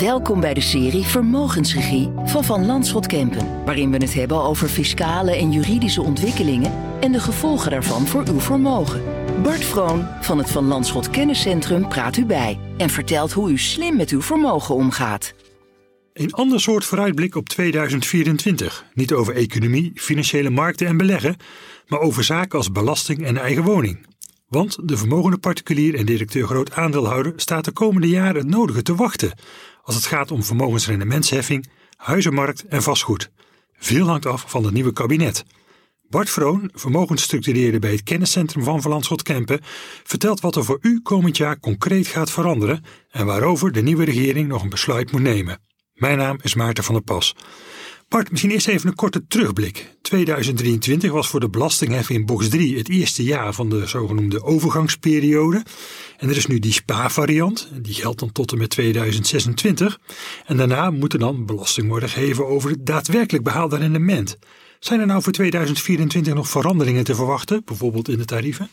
Welkom bij de serie Vermogensregie van Van Landschot Kempen, waarin we het hebben over fiscale en juridische ontwikkelingen en de gevolgen daarvan voor uw vermogen. Bart Vroon van het Van Landschot Kenniscentrum praat u bij en vertelt hoe u slim met uw vermogen omgaat. Een ander soort vooruitblik op 2024. Niet over economie, financiële markten en beleggen, maar over zaken als belasting en eigen woning. Want de vermogende particulier en directeur groot aandeelhouder staat de komende jaren het nodige te wachten als het gaat om vermogensrendementsheffing, huizenmarkt en vastgoed. Veel hangt af van het nieuwe kabinet. Bart Vroon, vermogensstructureerder bij het kenniscentrum van Verlandschot Kempen, vertelt wat er voor u komend jaar concreet gaat veranderen en waarover de nieuwe regering nog een besluit moet nemen. Mijn naam is Maarten van der Pas. Bart, misschien eerst even een korte terugblik. 2023 was voor de belastingheffing in box 3 het eerste jaar van de zogenoemde overgangsperiode. En er is nu die SPA-variant, die geldt dan tot en met 2026. En daarna moet er dan belasting worden gegeven over het daadwerkelijk behaalde rendement. Zijn er nou voor 2024 nog veranderingen te verwachten, bijvoorbeeld in de tarieven?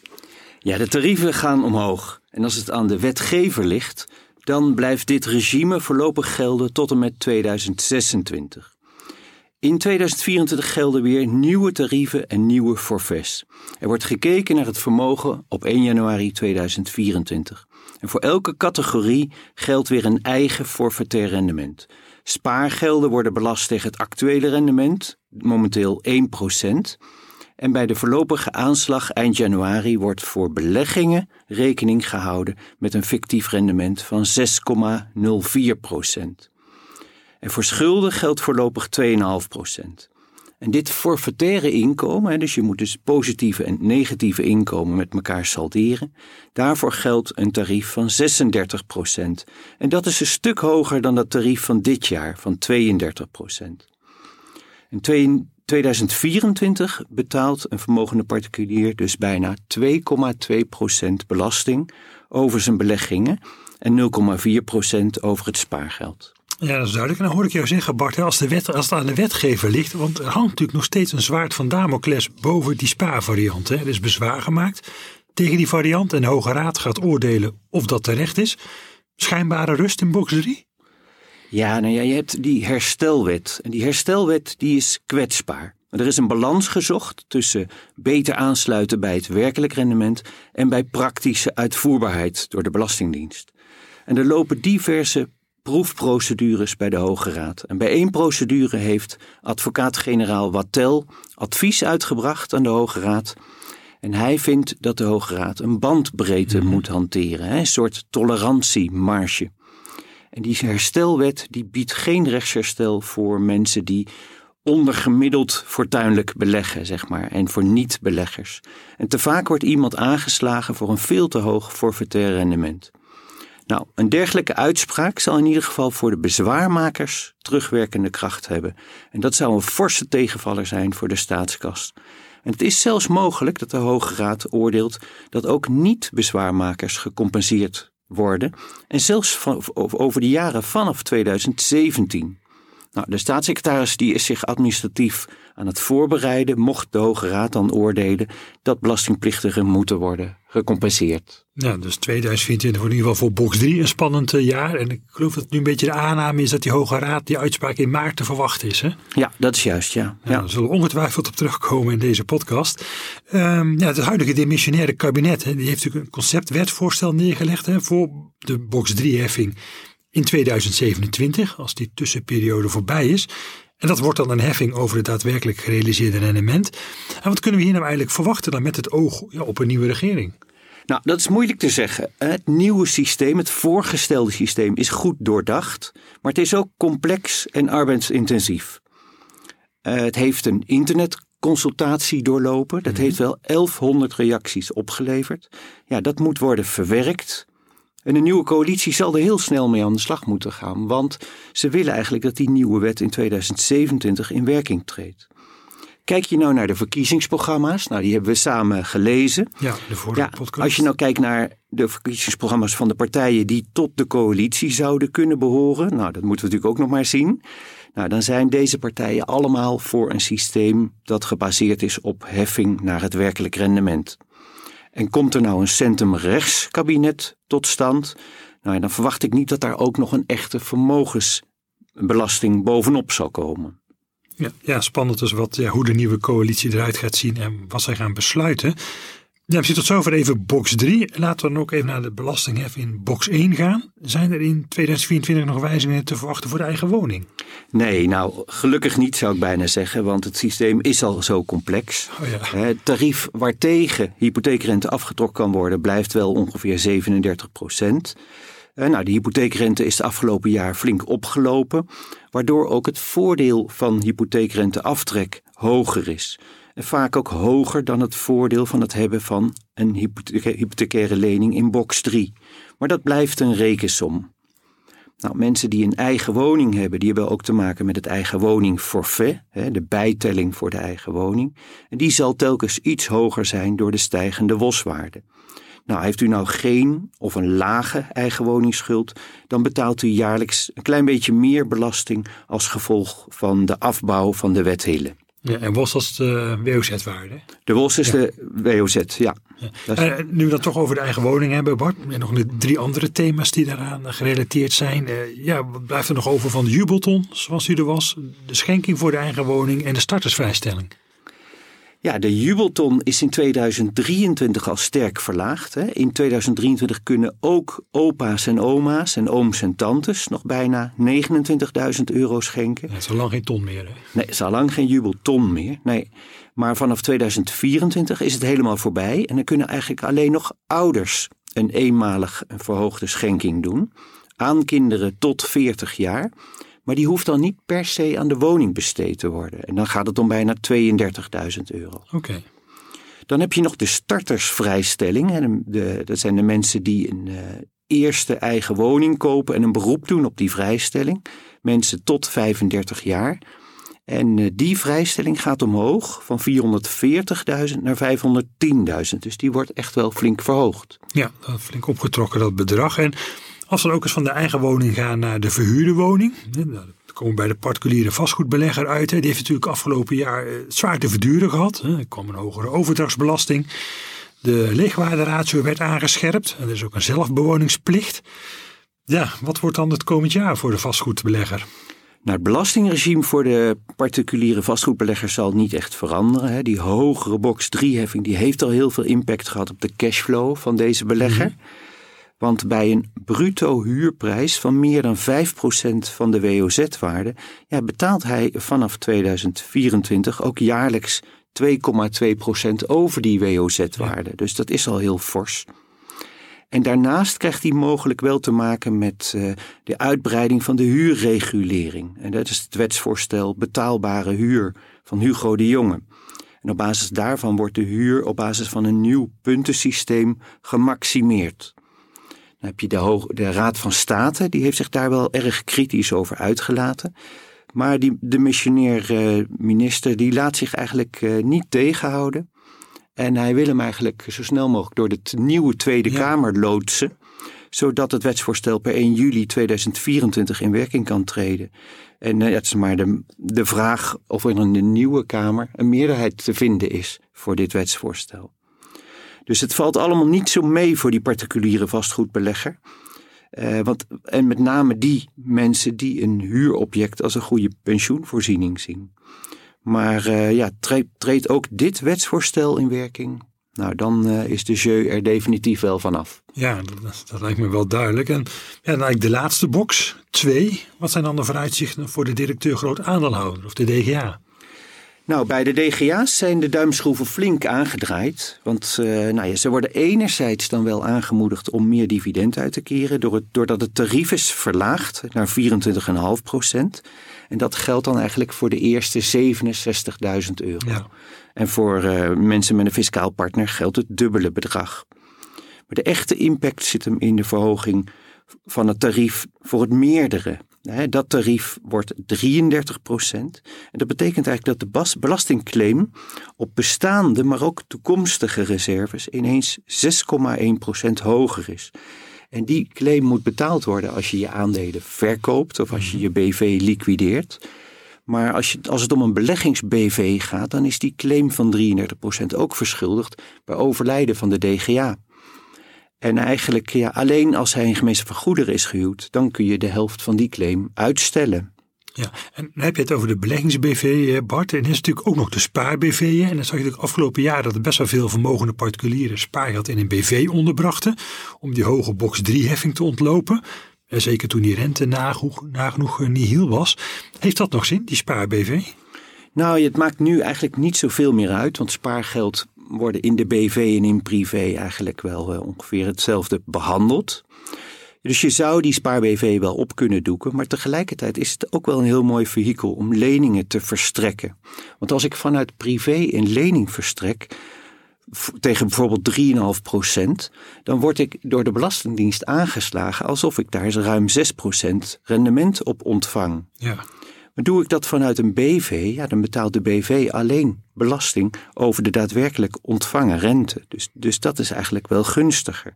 Ja, de tarieven gaan omhoog. En als het aan de wetgever ligt, dan blijft dit regime voorlopig gelden tot en met 2026. In 2024 gelden weer nieuwe tarieven en nieuwe forfaits. Er wordt gekeken naar het vermogen op 1 januari 2024. En voor elke categorie geldt weer een eigen forfaitair rendement. Spaargelden worden belast tegen het actuele rendement, momenteel 1%. En bij de voorlopige aanslag eind januari wordt voor beleggingen rekening gehouden met een fictief rendement van 6,04%. En voor schulden geldt voorlopig 2,5%. En dit forfaitaire inkomen, dus je moet dus positieve en negatieve inkomen met elkaar salderen, daarvoor geldt een tarief van 36%. En dat is een stuk hoger dan dat tarief van dit jaar van 32%. In 2024 betaalt een vermogende particulier dus bijna 2,2% belasting over zijn beleggingen en 0,4% over het spaargeld. Ja, dat is duidelijk. En dan hoor ik jou zeggen, Bart, als, de wet, als het aan de wetgever ligt, want er hangt natuurlijk nog steeds een zwaard van Damocles boven die spaarvariant. Hè. Er is bezwaar gemaakt tegen die variant en de Hoge Raad gaat oordelen of dat terecht is. Schijnbare rust in box 3? Ja, nou ja, je hebt die herstelwet. En die herstelwet die is kwetsbaar. Er is een balans gezocht tussen beter aansluiten bij het werkelijk rendement en bij praktische uitvoerbaarheid door de Belastingdienst. En er lopen diverse proefprocedures bij de Hoge Raad. En bij één procedure heeft advocaat-generaal Wattel advies uitgebracht aan de Hoge Raad. En hij vindt dat de Hoge Raad een bandbreedte mhm. moet hanteren, een soort tolerantiemarge. En die herstelwet die biedt geen rechtsherstel voor mensen die ondergemiddeld fortuinlijk beleggen, zeg maar, en voor niet-beleggers. En te vaak wordt iemand aangeslagen voor een veel te hoog forfaitair rendement. Nou, een dergelijke uitspraak zal in ieder geval voor de bezwaarmakers terugwerkende kracht hebben. En dat zou een forse tegenvaller zijn voor de staatskas. En het is zelfs mogelijk dat de Hoge Raad oordeelt dat ook niet-bezwaarmakers gecompenseerd worden. En zelfs van, over de jaren vanaf 2017. Nou, de staatssecretaris die is zich administratief aan het voorbereiden, mocht de Hoge Raad dan oordelen dat belastingplichtigen moeten worden gecompenseerd. Ja, dus 2024 wordt in ieder geval voor box 3 een spannend eh, jaar. En ik geloof dat het nu een beetje de aanname is dat die Hoge Raad die uitspraak in maart te verwachten is. Hè? Ja, dat is juist, ja. ja. Daar zullen we ongetwijfeld op terugkomen in deze podcast. Um, ja, het huidige demissionaire kabinet hè, die heeft natuurlijk een conceptwetvoorstel neergelegd hè, voor de box 3 heffing in 2027, als die tussenperiode voorbij is. En dat wordt dan een heffing over het daadwerkelijk gerealiseerde rendement. En wat kunnen we hier nou eigenlijk verwachten dan met het oog ja, op een nieuwe regering? Nou, dat is moeilijk te zeggen. Het nieuwe systeem, het voorgestelde systeem, is goed doordacht, maar het is ook complex en arbeidsintensief. Eh, het heeft een internetconsultatie doorlopen. Dat mhm. heeft wel 1100 reacties opgeleverd. Ja, dat moet worden verwerkt. En de nieuwe coalitie zal er heel snel mee aan de slag moeten gaan, want ze willen eigenlijk dat die nieuwe wet in 2027 in werking treedt. Kijk je nou naar de verkiezingsprogramma's, nou die hebben we samen gelezen. Ja, de vorige podcast. Als je nou kijkt naar de verkiezingsprogramma's van de partijen die tot de coalitie zouden kunnen behoren, nou dat moeten we natuurlijk ook nog maar zien. Nou, dan zijn deze partijen allemaal voor een systeem dat gebaseerd is op heffing naar het werkelijk rendement. En komt er nou een centrum-rechts kabinet tot stand? Nou, dan verwacht ik niet dat daar ook nog een echte vermogensbelasting bovenop zal komen. Ja, ja spannend dus wat, ja, hoe de nieuwe coalitie eruit gaat zien en wat zij gaan besluiten. Ja, misschien tot zover even box 3. Laten we dan ook even naar de belastinghef in box 1 gaan. Zijn er in 2024 nog wijzigingen te verwachten voor de eigen woning? Nee, nou gelukkig niet zou ik bijna zeggen, want het systeem is al zo complex. Oh ja. Het tarief waartegen hypotheekrente afgetrokken kan worden blijft wel ongeveer 37 procent. Nou, de hypotheekrente is de afgelopen jaar flink opgelopen, waardoor ook het voordeel van hypotheekrenteaftrek hoger is. Vaak ook hoger dan het voordeel van het hebben van een hypothecaire lening in box 3. Maar dat blijft een rekensom. Nou, mensen die een eigen woning hebben, die hebben ook te maken met het eigen woningforfait, de bijtelling voor de eigen woning. En die zal telkens iets hoger zijn door de stijgende WOS-waarde. Nou, heeft u nou geen of een lage eigen woningsschuld, dan betaalt u jaarlijks een klein beetje meer belasting als gevolg van de afbouw van de wethelen. Ja, en WOS als de WOZ-waarde? De WOS is de WOZ, ja. ja. Uh, nu we dat toch over de eigen woning hebben, Bart, en nog drie andere thema's die daaraan gerelateerd zijn. Uh, ja, wat blijft er nog over van de jubelton, zoals u er was, de schenking voor de eigen woning en de startersvrijstelling? Ja, de jubelton is in 2023 al sterk verlaagd. Hè. In 2023 kunnen ook opa's en oma's en ooms en tantes nog bijna 29.000 euro schenken. Het is al lang geen ton meer. Hè? Nee, het is al lang geen jubelton meer. Nee. Maar vanaf 2024 is het helemaal voorbij. En dan kunnen eigenlijk alleen nog ouders een eenmalig verhoogde schenking doen. Aan kinderen tot 40 jaar. Maar die hoeft dan niet per se aan de woning besteed te worden. En dan gaat het om bijna 32.000 euro. Oké. Dan heb je nog de startersvrijstelling. De, de, dat zijn de mensen die een uh, eerste eigen woning kopen en een beroep doen op die vrijstelling. Mensen tot 35 jaar. En uh, die vrijstelling gaat omhoog van 440.000 naar 510.000. Dus die wordt echt wel flink verhoogd. Ja, flink opgetrokken dat bedrag. En als we ook eens van de eigen woning gaan naar de verhuurde woning. Dan komen we bij de particuliere vastgoedbelegger uit. Die heeft natuurlijk afgelopen jaar eh, zwaar te verduren gehad. Er kwam een hogere overdragsbelasting. De leegwaarderatio werd aangescherpt. En er is ook een zelfbewoningsplicht. Ja, wat wordt dan het komend jaar voor de vastgoedbelegger? Nou, het belastingregime voor de particuliere vastgoedbelegger zal niet echt veranderen. Die hogere box 3-heffing die heeft al heel veel impact gehad op de cashflow van deze belegger. Mhm. Want bij een bruto huurprijs van meer dan 5% van de WOZ-waarde ja, betaalt hij vanaf 2024 ook jaarlijks 2,2% over die WOZ-waarde. Dus dat is al heel fors. En daarnaast krijgt hij mogelijk wel te maken met uh, de uitbreiding van de huurregulering. En dat is het wetsvoorstel betaalbare huur van Hugo de Jonge. En op basis daarvan wordt de huur op basis van een nieuw puntensysteem gemaximeerd. Dan heb je de, de Raad van State, die heeft zich daar wel erg kritisch over uitgelaten. Maar die, de missionair uh, minister, die laat zich eigenlijk uh, niet tegenhouden. En hij wil hem eigenlijk zo snel mogelijk door de nieuwe Tweede Kamer loodsen. Zodat het wetsvoorstel per 1 juli 2024 in werking kan treden. En het is maar de, de vraag of er in de nieuwe Kamer een meerderheid te vinden is voor dit wetsvoorstel. Dus het valt allemaal niet zo mee voor die particuliere vastgoedbelegger. Uh, want, en met name die mensen die een huurobject als een goede pensioenvoorziening zien. Maar uh, ja, treedt, ook dit wetsvoorstel in werking? Nou, dan uh, is de jeu er definitief wel vanaf. Ja, dat, dat, lijkt me wel duidelijk. En ja, dan eigenlijk de laatste box, twee. Wat zijn dan de vooruitzichten voor de directeur groot aandeelhouder of de DGA? Nou, bij de DGA's zijn de duimschroeven flink aangedraaid. Want uh, nou ja, ze worden enerzijds dan wel aangemoedigd om meer dividend uit te keren. Door het, doordat het tarief is verlaagd naar 24,5 procent. En dat geldt dan eigenlijk voor de eerste 67.000 euro. Ja. En voor uh, mensen met een fiscaal partner geldt het dubbele bedrag. Maar de echte impact zit hem in de verhoging van het tarief voor het meerdere dat tarief wordt 33 procent. En dat betekent eigenlijk dat de belastingclaim op bestaande, maar ook toekomstige reserves ineens 6,1 procent hoger is. En die claim moet betaald worden als je je aandelen verkoopt of als je je BV liquideert. Maar als, je, als het om een beleggings-BV gaat, dan is die claim van 33% ook verschuldigd bij overlijden van de DGA. En eigenlijk ja, alleen als hij in gemeenschap van goederen is gehuwd, dan kun je de helft van die claim uitstellen. Ja, en dan heb je het over de beleggings-BV, Bart. En er is natuurlijk ook nog de spaar-BV. En dan zag je de afgelopen jaar dat er best wel veel vermogende particulieren spaargeld in een BV onderbrachten. Om die hoge box 3-heffing te ontlopen. En zeker toen die rente nagenoeg, nagenoeg eh, nihil was. Heeft dat nog zin, die spaar-BV? Nou, het maakt nu eigenlijk niet zoveel meer uit. Want spaargeld worden in de BV en in privé eigenlijk wel uh, ongeveer hetzelfde behandeld. Dus je zou die spaar-BV wel op kunnen doeken, maar tegelijkertijd is het ook wel een heel mooi vehikel om leningen te verstrekken. Want als ik vanuit privé een lening verstrek, tegen bijvoorbeeld 3,5 procent, dan word ik door de Belastingdienst aangeslagen alsof ik daar ruim 6 procent rendement op ontvang. Ja. Maar doe ik dat vanuit een BV, ja, dan betaalt de BV alleen belasting over de daadwerkelijk ontvangen rente. Dus, dus dat is eigenlijk wel gunstiger.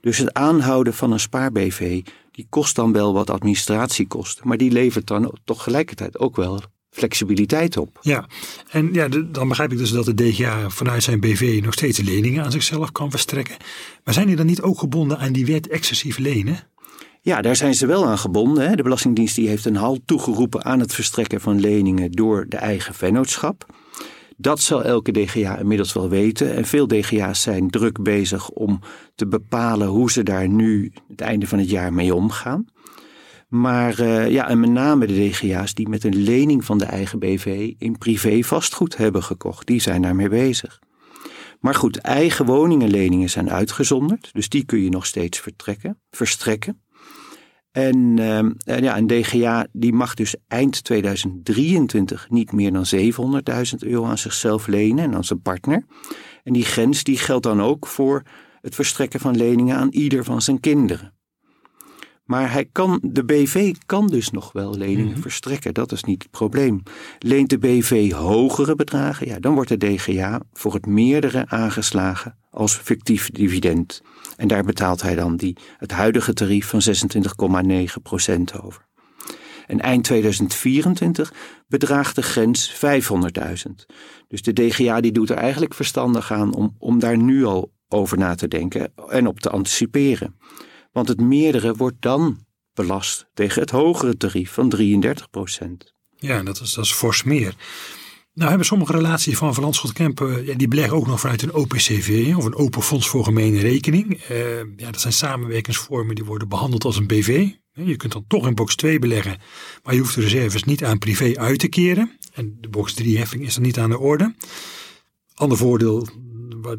Dus het aanhouden van een spaar-BV, die kost dan wel wat administratiekosten, maar die levert dan toch gelijkertijd ook wel flexibiliteit op. Ja, en ja, dan begrijp ik dus dat de DGA vanuit zijn BV nog steeds leningen aan zichzelf kan verstrekken. Maar zijn die dan niet ook gebonden aan die wet excessief lenen? Ja, daar zijn ze wel aan gebonden. De Belastingdienst die heeft een halt toegeroepen aan het verstrekken van leningen door de eigen vennootschap. Dat zal elke DGA inmiddels wel weten. En veel DGA's zijn druk bezig om te bepalen hoe ze daar nu het einde van het jaar mee omgaan. Maar uh, ja, en met name de DGA's die met een lening van de eigen BV in privé vastgoed hebben gekocht, die zijn daarmee bezig. Maar goed, eigen woningenleningen zijn uitgezonderd, dus die kun je nog steeds vertrekken, verstrekken. En, uh, ja, een DGA die mag dus eind 2023 niet meer dan 700.000 euro aan zichzelf lenen en aan zijn partner. En die grens die geldt dan ook voor het verstrekken van leningen aan ieder van zijn kinderen. Maar hij kan, de BV kan dus nog wel leningen mhm. verstrekken. Dat is niet het probleem. Leent de BV hogere bedragen, ja, dan wordt de DGA voor het meerdere aangeslagen als fictief dividend. En daar betaalt hij dan die, het huidige tarief van 26,9% over. En eind 2024 bedraagt de grens 500.000. Dus de DGA die doet er eigenlijk verstandig aan om, om daar nu al over na te denken en op te anticiperen. Want het meerdere wordt dan belast tegen het hogere tarief van 33% Ja, dat is, dat is fors meer. Nou hebben sommige relaties van Van Landschot Kempen, ja, die beleggen ook nog vanuit een OPCV of een Open Fonds voor Gemene Rekening. Uh, ja, dat zijn samenwerkingsvormen die worden behandeld als een BV. Je kunt dan toch in box 2 beleggen, maar je hoeft de reserves niet aan privé uit te keren. En de box 3 heffing is er niet aan de orde. Ander voordeel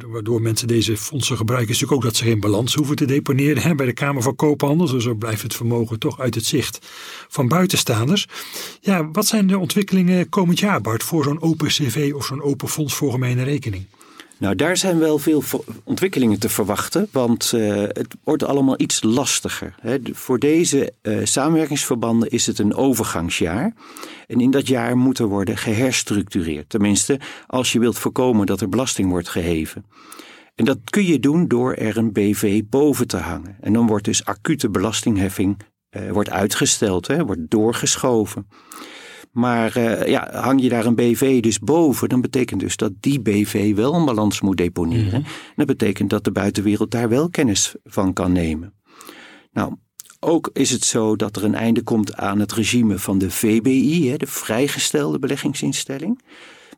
waardoor mensen deze fondsen gebruiken, is natuurlijk ook dat ze geen balans hoeven te deponeren hè, bij de Kamer van Koophandel. Zo blijft het vermogen toch uit het zicht van buitenstaanders. Ja, wat zijn de ontwikkelingen komend jaar, Bart, voor zo'n open CV of zo'n open fonds voor gemene rekening? Nou, daar zijn wel veel ontwikkelingen te verwachten, want uh, het wordt allemaal iets lastiger. Hè. Voor deze uh, samenwerkingsverbanden is het een overgangsjaar. En in dat jaar moet er worden geherstructureerd. Tenminste, als je wilt voorkomen dat er belasting wordt geheven. En dat kun je doen door er een BV boven te hangen. En dan wordt dus acute belastingheffing uh, wordt uitgesteld, hè, wordt doorgeschoven. Maar uh, ja, hang je daar een BV dus boven, dan betekent dus dat die BV wel een balans moet deponeren. Mm Dat betekent dat de buitenwereld daar wel kennis van kan nemen. Nou, ook is het zo dat er een einde komt aan het regime van de VBI, de vrijgestelde beleggingsinstelling.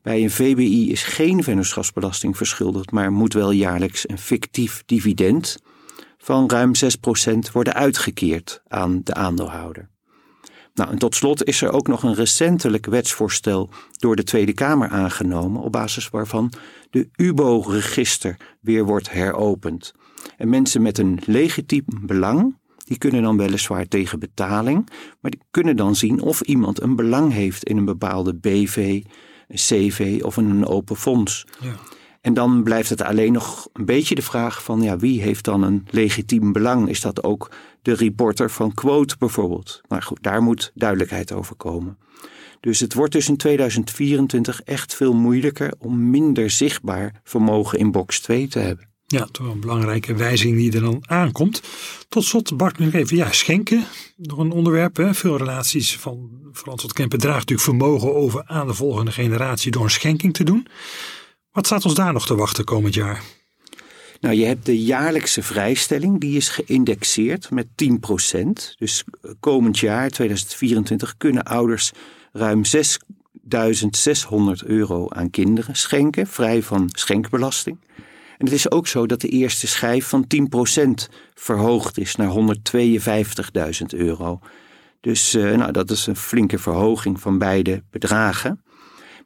Bij een VBI is geen vennootschapsbelasting verschuldigd, maar moet wel jaarlijks een fictief dividend van ruim 6% worden uitgekeerd aan de aandeelhouder. Nou, en tot slot is er ook nog een recentelijk wetsvoorstel door de Tweede Kamer aangenomen, op basis waarvan de UBO-register weer wordt heropend. En mensen met een legitiem belang, die kunnen dan weliswaar tegen betaling, maar die kunnen dan zien of iemand een belang heeft in een bepaalde BV, CV of een open fonds. Ja. En dan blijft het alleen nog een beetje de vraag van ja, wie heeft dan een legitiem belang? Is dat ook de reporter van Quote bijvoorbeeld? Maar goed, daar moet duidelijkheid over komen. Dus het wordt dus in 2024 echt veel moeilijker om minder zichtbaar vermogen in box 2 te hebben. Ja, toch een belangrijke wijziging die er dan aankomt. Tot slot, Bart, nog even, ja, schenken. Nog een onderwerp, hè? veel relaties van Frans tot Kempen draagt natuurlijk vermogen over aan de volgende generatie door een schenking te doen. Wat staat ons daar nog te wachten komend jaar? Nou, je hebt de jaarlijkse vrijstelling, die is geïndexeerd met 10%. Dus komend jaar, 2024, kunnen ouders ruim 6.600 euro aan kinderen schenken, vrij van schenkbelasting. En het is ook zo dat de eerste schijf van 10% verhoogd is naar 152.000 euro. Dus uh, nou, dat is een flinke verhoging van beide bedragen.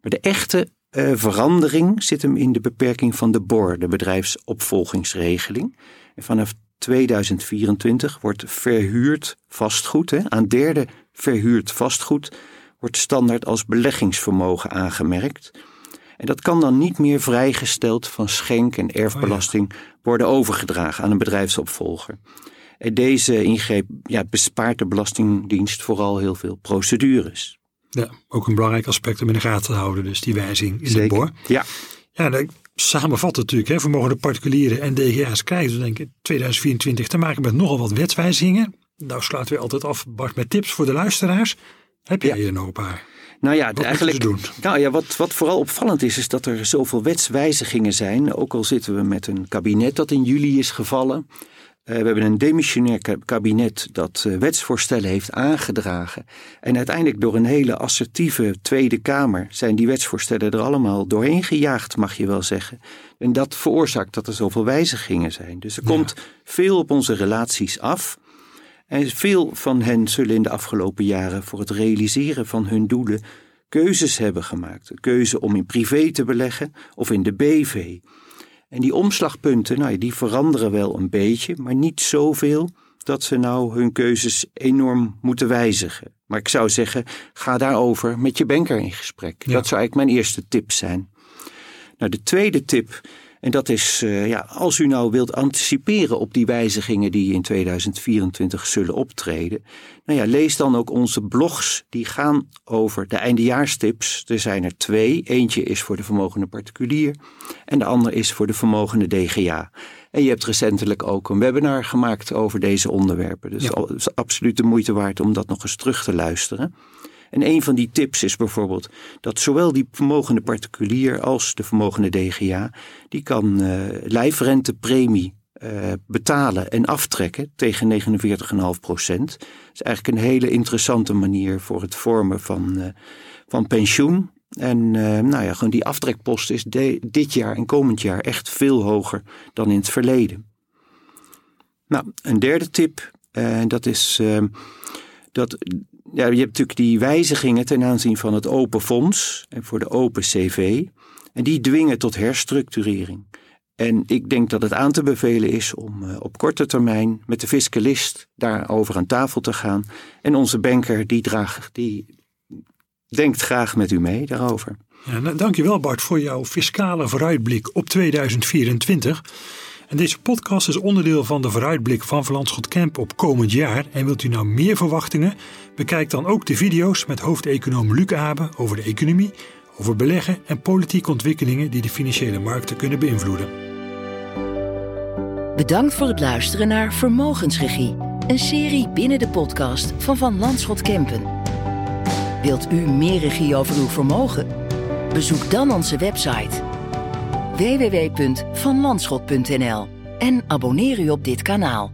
Maar de echte uh, verandering zit hem in de beperking van de BOR, de bedrijfsopvolgingsregeling. En vanaf 2024 wordt verhuurd vastgoed, hè, aan derde verhuurd vastgoed, wordt standaard als beleggingsvermogen aangemerkt. En dat kan dan niet meer vrijgesteld van schenk- en erfbelasting worden overgedragen aan een bedrijfsopvolger. En deze ingreep ja, bespaart de Belastingdienst vooral heel veel procedures. Ja, ook een belangrijk aspect om in de gaten te houden, dus die wijziging in de BOR. Ja. Ja, dat samenvat natuurlijk, hè, vermogen particulieren en DGA's krijgen, denk ik, 2024 te maken met nogal wat wetswijzigingen. Nou sluiten we altijd af, Bart, met tips voor de luisteraars. Heb jij ja. er nog een paar? Nou ja, eigenlijk. Nou ja, wat, wat vooral opvallend is, is dat er zoveel wetswijzigingen zijn. Ook al zitten we met een kabinet dat in juli is gevallen. Uh, we hebben een demissionair kabinet dat uh, wetsvoorstellen heeft aangedragen. En uiteindelijk door een hele assertieve Tweede Kamer zijn die wetsvoorstellen er allemaal doorheen gejaagd, mag je wel zeggen. En dat veroorzaakt dat er zoveel wijzigingen zijn. Dus er ja. komt veel op onze relaties af. En veel van hen zullen in de afgelopen jaren voor het realiseren van hun doelen keuzes hebben gemaakt. Een keuze om in privé te beleggen of in de BV. En die omslagpunten, nou, die veranderen wel een beetje, maar niet zoveel dat ze nou hun keuzes enorm moeten wijzigen. Maar ik zou zeggen, ga daarover met je banker in gesprek. Ja. Dat zou eigenlijk mijn eerste tip zijn. Nou, de tweede tip en dat is, uh, ja, als u nou wilt anticiperen op die wijzigingen die in 2024 zullen optreden, nou ja, lees dan ook onze blogs die gaan over de eindejaarstips. Er zijn er twee. Eentje is voor de vermogende particulier en de andere is voor de vermogende DGA. En je hebt recentelijk ook een webinar gemaakt over deze onderwerpen. Dus ja. het is absoluut de moeite waard om dat nog eens terug te luisteren. En een van die tips is bijvoorbeeld dat zowel die vermogende particulier als de vermogende DGA, die kan uh, lijfrentepremie uh, betalen en aftrekken tegen 49,5 procent. Dat is eigenlijk een hele interessante manier voor het vormen van, uh, van pensioen. En nou ja, gewoon die aftrekpost is dit jaar en komend jaar echt veel hoger dan in het verleden. Nou, een derde tip, en dat is dat ja, je hebt natuurlijk die wijzigingen ten aanzien van het open fonds en voor de open CV. En die dwingen tot herstructurering. En ik denk dat het aan te bevelen is om uh, op korte termijn met de fiscalist daarover aan tafel te gaan. En onze banker die, draag, die denkt graag met u mee daarover. Ja, nou, dankjewel Bart voor jouw fiscale vooruitblik op 2024. En deze podcast is onderdeel van de vooruitblik van Verlandschot Kemp op komend jaar. En wilt u nou meer verwachtingen? Bekijk dan ook de video's met hoofdeconoom Luc Abe over de economie, over beleggen en politieke ontwikkelingen die de financiële markten kunnen beïnvloeden. Bedankt voor het luisteren naar Vermogensregie, een serie binnen de podcast van Van Landschot Kempen. Wilt u meer regie over uw vermogen? Bezoek dan onze website www.vanlandschot.nl en abonneer u op dit kanaal.